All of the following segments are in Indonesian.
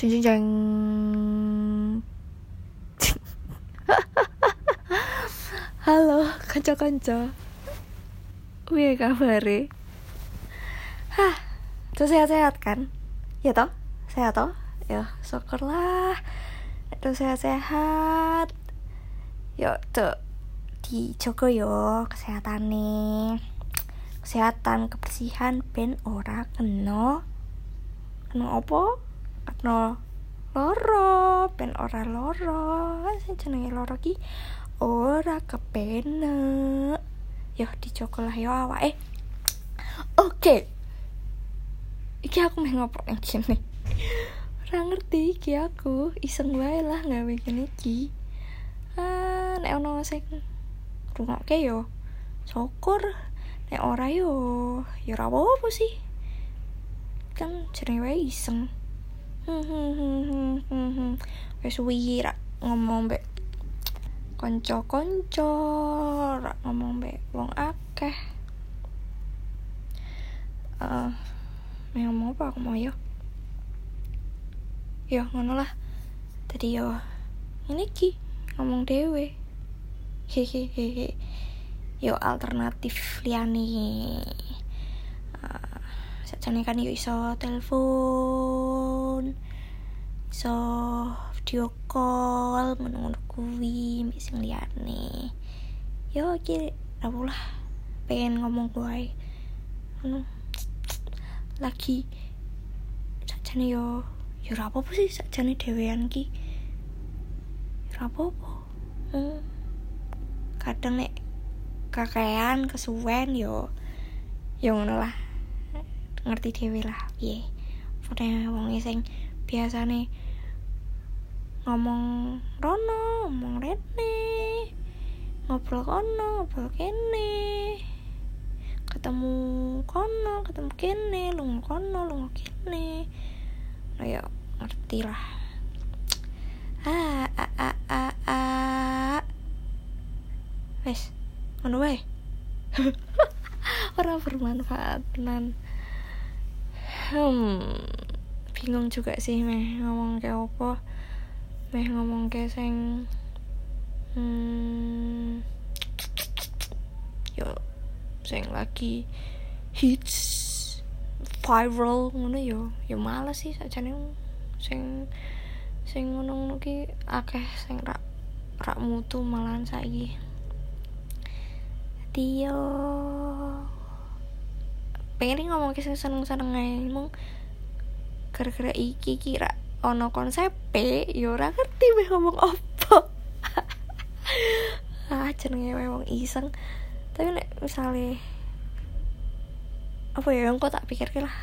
Jeng jeng jeng. Halo, kanca-kanca. Piye kabare? Hah, tuh sehat-sehat kan? Ya toh? Sehat toh? Ya, syukurlah. Tuh sehat-sehat. Yuk, tuh dijogo yo kesehatan nih kesehatan kebersihan ben ora kena kena apa kena loro ben ora loro. Sing jenenge loro ki ora kepenek yo dijogo lah yo awake. Oke. Iki aku meh ngopo yang gini ora ngerti iki aku iseng wae lah gawe gini iki. Ah nek ono sing rungokke yo syukur. Nek ora yo yo ora apa sih. Kan jenenge iseng wis suwi ra ngomong mbek kanca-kanca ra ngomong mbek wong akeh. Eh uh, ngomong apa? Aku mau yo. Yo ngono lah. Tadi yo ini ki ngomong dewe hehehe. Yo alternatif liane uh, sajane kan yo iso telepon iso video call ngono-ngono kuwi mbek sing liyane. Yo iki lah pengen ngomong gue ngono. Lagi sajane yo yo apa apa sih sajane dhewean ki yo apa apa hmm. kadang nek kakean kesuwen yo yo ngono lah ngerti dhewe lah piye. Yeah. wong sing biasane ngomong rono ngomong rene ngobrol kono ngobrol kene ketemu kono ketemu kene lunga kono lunga kene. Nah ya ngerti lah. Ah ah ah ah ah wes ngono wae. Orang bermanfaat tenan hmm bingung juga sih meh ngomong kayak apa? Meh ngomong kayak sing hmm yo sing lagi hits viral ngono yo yo males sih sajane sing sing ngono-ngono ki akeh sing rak rak mutu malahan saiki. Tio pengen ngomong kisah seneng-seneng mung gara-gara iki kira ono konsep yo ora ngerti meh ngomong apa. Ah jenenge wong iseng. Tapi nek misalnya apa ya yang kok tak pikir lah.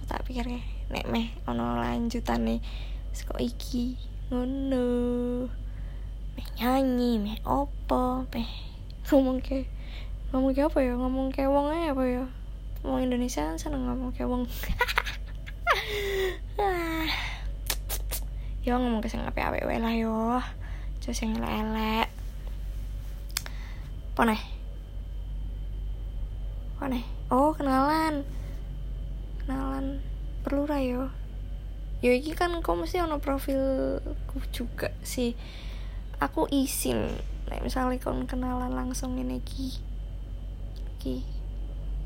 Kok tak pikir nek meh ono lanjutan nih kok iki ngono. Meh nyanyi meh opo meh ngomong ke ngomong ke apa ya ngomong ke wong apa ya wong Indonesia kan seneng ngomong ke wong. Yo ngomong ke sing wae lah yo. Aja sing elek apa nih apa nih oh kenalan. Kenalan. Perlu ra yo? Iki kan kok mesti ono profilku juga sih. Aku izin nek misalnya kon kenalan langsung ini ki ki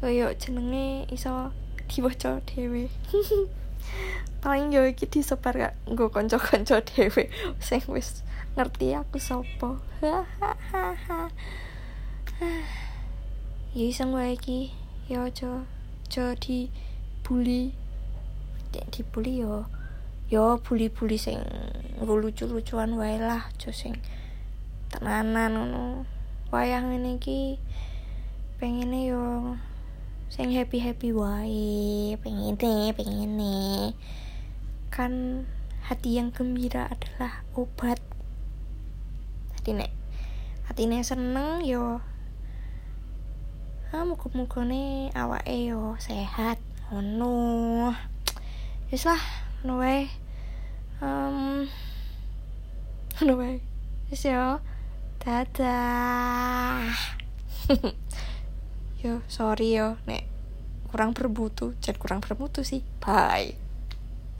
yo jenenge iso diwaca dhewe. Paling yo iki disebar gak nggo kanca-kanca dhewe. Sing wis ngerti aku sapa. Ya iseng wae iki. Yo aja aja di bully Dek dibully yo yo bully-bully sing lucu-lucuan wae lah. Aja sing tenanan ngono. Wayang ini ki pengennya yo sing happy happy wae pengen nih pengen nih kan hati yang gembira adalah obat. Hati nek hati nek seneng yo. Ah muka-muka nih awake yo sehat ono wis lah no way um no way wis yo dadah yo sorry yo nek kurang bermutu jangan kurang bermutu sih. Bye